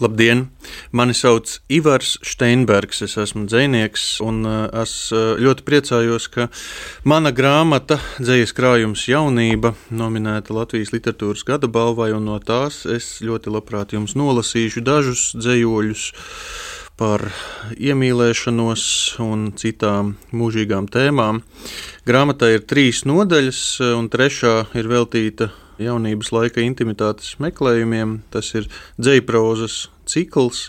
Labdien! Mani sauc Ivars Steinbergs, es esmu dzinieks, un uh, es uh, ļoti priecājos, ka mana grāmata Dzīslis krājums jaunība nominēta Latvijas literatūras gada balvai, un no tās es ļoti labprāt jums nolasīšu dažus dzējoļus par iemīlēšanos un citām mūžīgām tēmām. Grāmatā ir trīs nodaļas, un trešā ir veltīta jaunības laika intimitātes meklējumiem. Tas ir dzēprozas cikls,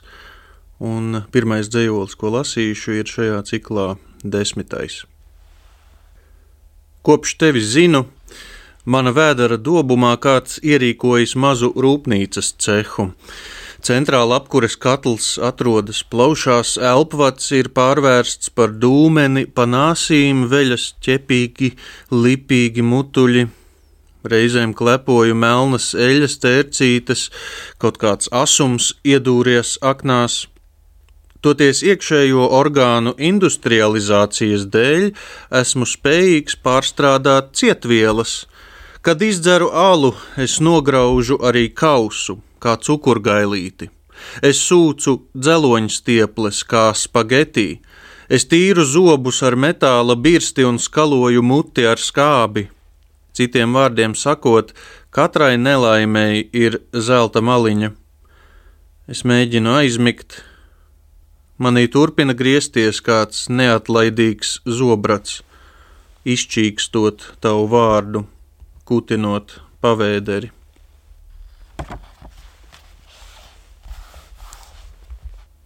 un pirmais dzējolis, ko lasīšu, ir šajā ciklā desmitais. Kopš tevis zinu, mana vēdera dobumā kāds ierīkojis mazu rūpnīcas cehu. Centrāla apkures katls atrodas plaušās, elpvats ir pārvērsts par dūmeni, panāsīm veļas ķepīgi, lipīgi mutuļi, Reizēm klepoju melnas eļas tērcītes, kaut kāds asums iedūries aknās. Toties iekšējo orgānu industrializācijas dēļ esmu spējīgs pārstrādāt cietvielas. Kad izdzeru alu, es nograužu arī kausu, kā cukurgailīti. Es sūcu dzeloņstieples kā spagetī. Es tīru zobus ar metāla birsti un skaloju muti ar skābi. Citiem vārdiem sakot, katrai nelaimēji ir zelta maliņa. Es mēģinu aizmigt, manī turpina griezties kāds neatlaidīgs zobrats, izčīkstot tavu vārdu, kutinot pavēderi.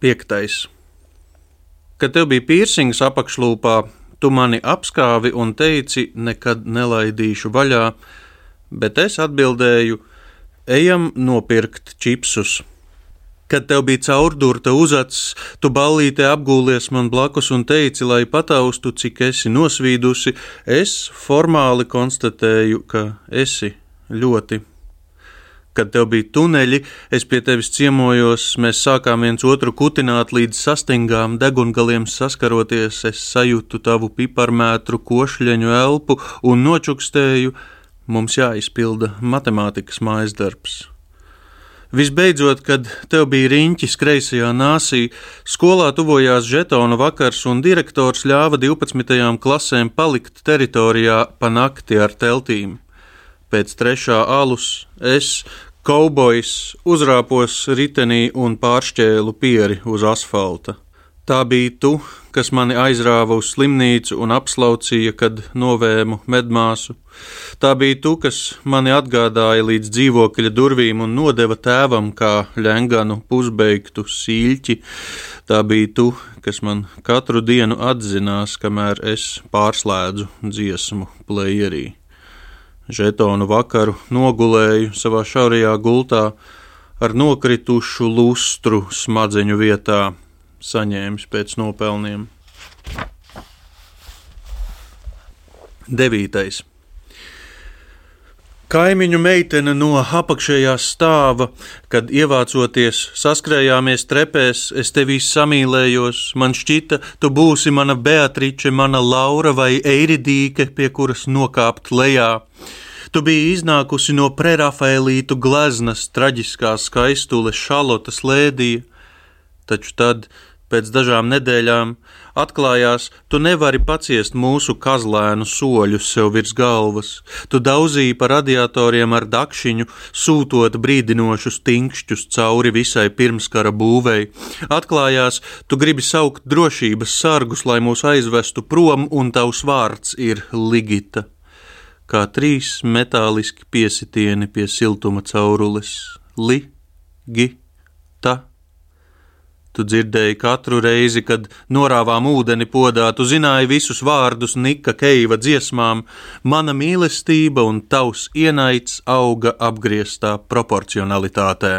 Piektais. Kad tev bija piercings apakšlūpā, Tu mani apskāvi un teici, nekad nelaidīšu vaļā, bet es atbildēju, ejam nopirkt čipsus. Kad tev bija caurdurta uzacis, tu ballītē apgūlies man blakus un teici, lai pataustu, cik esi nosvīdusi, es formāli konstatēju, ka esi ļoti Kad tev bija tuneļi, es pie tevis ciemojos, mēs sākām viens otru kutināt līdz sastingām degungaliem saskaroties, es sajūtu tavu piparmētru košļeņu elpu un nočukstēju, mums jāizpilda matemātikas mājas darbs. Visbeidzot, kad tev bija riņķis kreisajā nāsī, skolā tuvojās žetona vakars, un direktors ļāva 12. klasēm palikt teritorijā pa nakti ar teltīm. Pēc trešā alus es, Kaubojs uzrāpos ritenī un pāršķēlu pieri uz asfalta. Tā bija tu, kas mani aizrāva uz slimnīcu un apslaucīja, kad novēmu medmāsu. Tā bija tu, kas mani atgādāja līdz dzīvokļa durvīm un nodeva tēvam kā ļenganu pusbeigtu sīļķi. Tā bija tu, kas man katru dienu atzinās, kamēr es pārslēdzu dziesmu plējerī žetonu vakaru nogulēju savā šaurajā gultā ar nokritušu lustru smadzeņu vietā, saņēmis pēc nopelniem. 9. Kaimiņu meitene no apakšējā stāva, kad ievācoties, saskrējāmies trepēs, es tevī samīlējos. Man šķita, tu būsi mana Beatrice, mana Laura vai Eiridīke, pie kuras nokāpt lejā. Tu biji iznākusi no prerafaelītu gleznas, traģiskā skaistule Šalotas lēdija, taču tad Pēc dažām nedēļām atklājās, tu nevari paciest mūsu kazlēnu soļus sev virs galvas. Tu daudzīji pa radiatoriem ar dakšiņu, sūtot brīdinošus tinkšķus cauri visai pirmskara būvei. Atklājās, tu gribi saukt drošības sargus, lai mūs aizvestu prom, un tavs vārds ir Ligita. Kā trīs metāliski piesitieni pie siltuma caurules - li, gi, Tu dzirdēji katru reizi, kad norāvām ūdeni podā, tu zināji visus vārdus Nika Keiva dziesmām, mana mīlestība un tavs ienaids auga apgrieztā proporcionalitātē.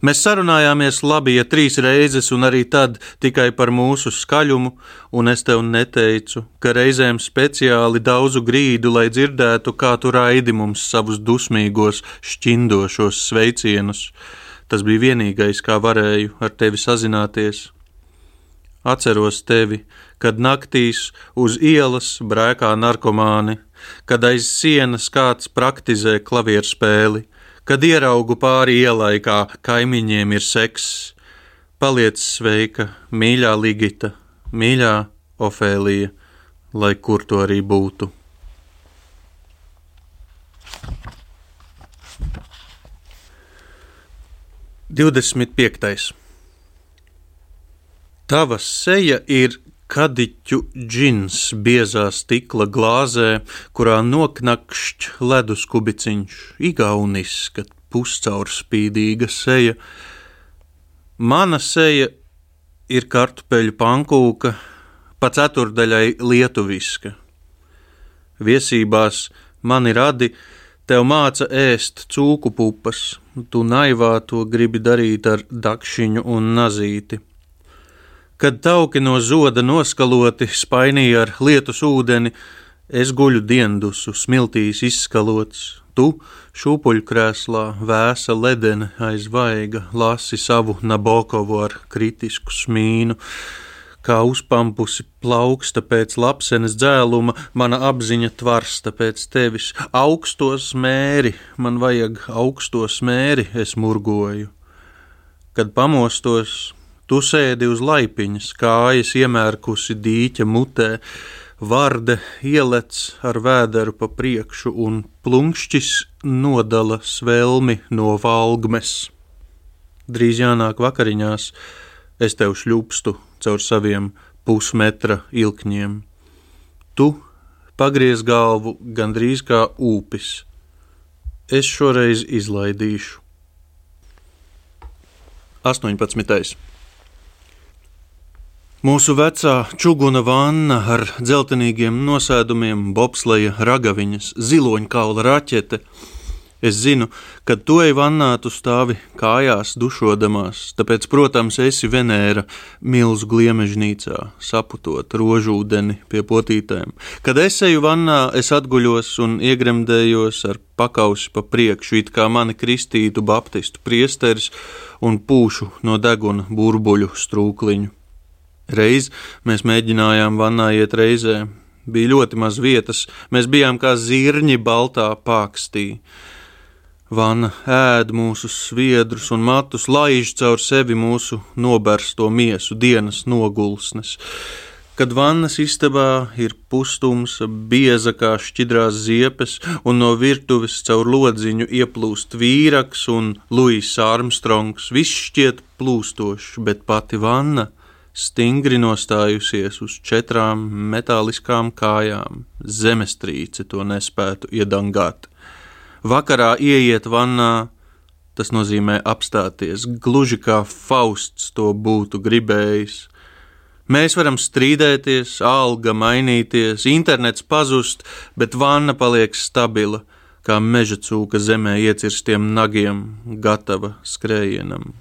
Mēs sarunājāmies labi, ja trīs reizes, un arī tad tikai par mūsu skaļumu, un es tev neteicu, ka reizēm speciāli daudzu grīdu, lai dzirdētu, kā tu raidi mums savus dusmīgos, šķindošos sveicienus. Tas bija vienīgais, kā varēju ar tevi sazināties. Atceros tevi, kad naktīs uz ielas brēkā narkomāni, kad aiz sienas kāds praktizē klavierspēli, kad ieraugu pāri ielai, kā kaimiņiem ir seks. Paliec sveika, mīļā Ligita, mīļā Ofēlija, lai kur to arī būtu. Divdesmit piektais. Tava seja ir kadiķu džins biezā stikla glāzē, kurā noknakšķ ledus kubiciņš, igaunisska, puscaurspīdīga seja. Mana seja ir kartupeļu pankūka, pa ceturdaļai lietuviska. Viesībās mani radi, tev māca ēst cūku pupas, tu naivā to gribi darīt ar dakšiņu un nazīti Kad tauki no zoda noskaloti spainīja ar lietus ūdeni, es guļu diendusu, smiltīs izskalots. Tu šūpuļkrēslā vēsa ledene aiz vaiga, lasi savu Nabokovu ar kritisku smīnu. Kā uzpampusi plauksta pēc lapsenes dzēluma, mana apziņa tvarsta pēc tevis. Augstos mēri, man vajag augstos mēri, es murgoju. Kad pamostos, Tu sēdi uz laipiņas, kājas iemērkusi dīķa mutē, varde ielec ar vēderu pa priekšu un plunkšķis nodala svelmi no valgmes. Drīz jānāk vakariņās, es tev šļupstu caur saviem pusmetra ilkņiem. Tu pagriez galvu gandrīz kā ūpis. Es šoreiz izlaidīšu. 18. Mūsu vecā čuguna vanna ar dzeltenīgiem nosēdumiem, bobsleja ragaviņas, ziloņkaula raķete. Es zinu, ka tu ej vannā, tu stāvi kājās, dušodamās, tāpēc, protams, esi Venēra milzu gliemežnīcā, saputot rožūdeni pie potītēm. Kad es eju vannā, es atguļos un iegremdējos ar pakausi pa priekšu, it kā mani kristītu baptistu priesteris un pūšu no deguna burbuļu strūkliņu. Reiz mēs mēģinājām vannā iet reizē. Bija ļoti maz vietas, mēs bijām kā zirņi baltā pākstī. Vana ēd mūsu sviedrus un matus, laiž caur sevi mūsu nobersto miesu dienas nogulsnes. Kad vannas istabā ir pustums, bieza kā šķidrās ziepes, un no virtuves caur lodziņu ieplūst vīraks un Luis Armstrongs, viss šķiet plūstošs, bet pati vanna stingri nostājusies uz četrām metāliskām kājām. Zemestrīce to nespētu iedangāt. Vakarā ieiet vannā, tas nozīmē apstāties, gluži kā Fausts to būtu gribējis. Mēs varam strīdēties, alga mainīties, internets pazust, bet vanna paliek stabila, kā meža cūka zemē iecirstiem nagiem, gatava skrējienam.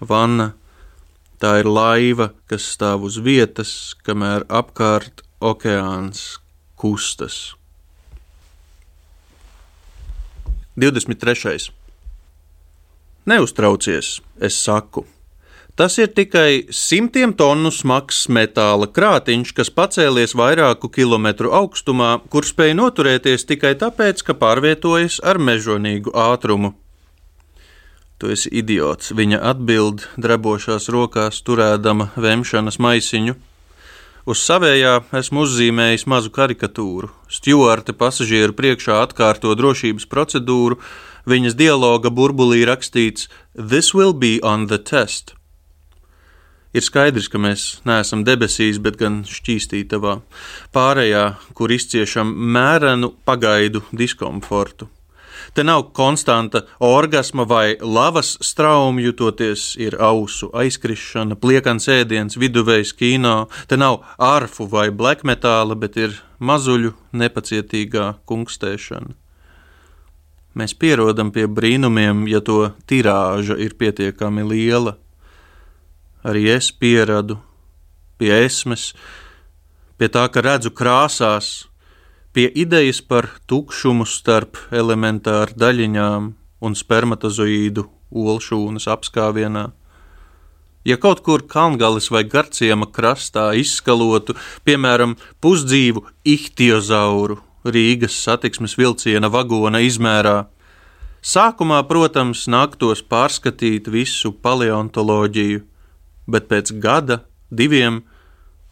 Vanna Tā ir laiva, kas stāv uz vietas, kamēr apkārt okeāns kustas. 23. Neuztraucies, es saku. Tas ir tikai simtiem tonu smags metāla krātiņš, kas pacēlies vairāku kilometru augstumā, kur spēj noturēties tikai tāpēc, ka pārvietojas ar mežonīgu ātrumu. Tu esi idiots, viņa atbild, drebošās rokās turēdama vemšanas maisiņu. Uz savējā esmu uzzīmējis mazu karikatūru. Stjuarte pasažieru priekšā atkārto drošības procedūru, viņas dialoga burbulī rakstīts: This will be on the test. Ir skaidrs, ka mēs neesam debesīs, bet gan šķīstītavā, pārējā, kur izciešam mērenu pagaidu diskomfortu. Te nav konstanta orgasma vai lavas straumju, toties ir ausu aizkrišana, pliekans ēdiens, viduvējs kino. Te nav arfu vai blekmetāla, bet ir mazuļu nepacietīgā kungstēšana. Mēs pierodam pie brīnumiem, ja to tirāža ir pietiekami liela. Arī es pieradu pie esmes, pie tā, ka redzu krāsās, pie idejas par tukšumu starp elementāru daļiņām un spermatozoīdu olšūnas apskāvienā. Ja kaut kur kalngales vai garciema krastā izskalotu, piemēram, pusdzīvu ihtiozauru Rīgas satiksmes vilciena vagona izmērā, Sākumā, protams, nāktos pārskatīt visu paleontoloģiju, bet pēc gada, diviem,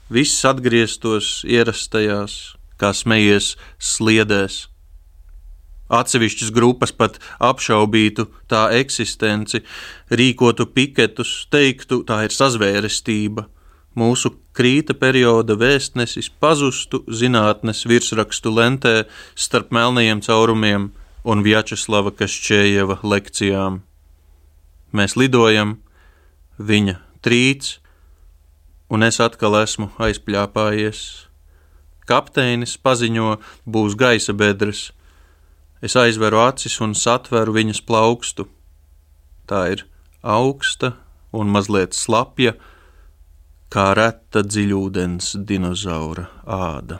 viss atgrieztos ierastajās, kā smejies, sliedēs. Atsevišķas grupas pat apšaubītu tā eksistenci, rīkotu piketus, teiktu, tā ir sazvērestība. Mūsu krīta perioda vēstnesis pazustu zinātnes virsrakstu lentē starp melnajiem caurumiem un Vjačeslava Kašķējeva lekcijām. Mēs lidojam, viņa trīc, un es atkal esmu aizpļāpājies. Kapteinis paziņo, būs gaisa bedres Es aizveru acis un satveru viņas plaukstu. Tā ir augsta un mazliet slapja, kā reta dziļūdens dinozaura āda.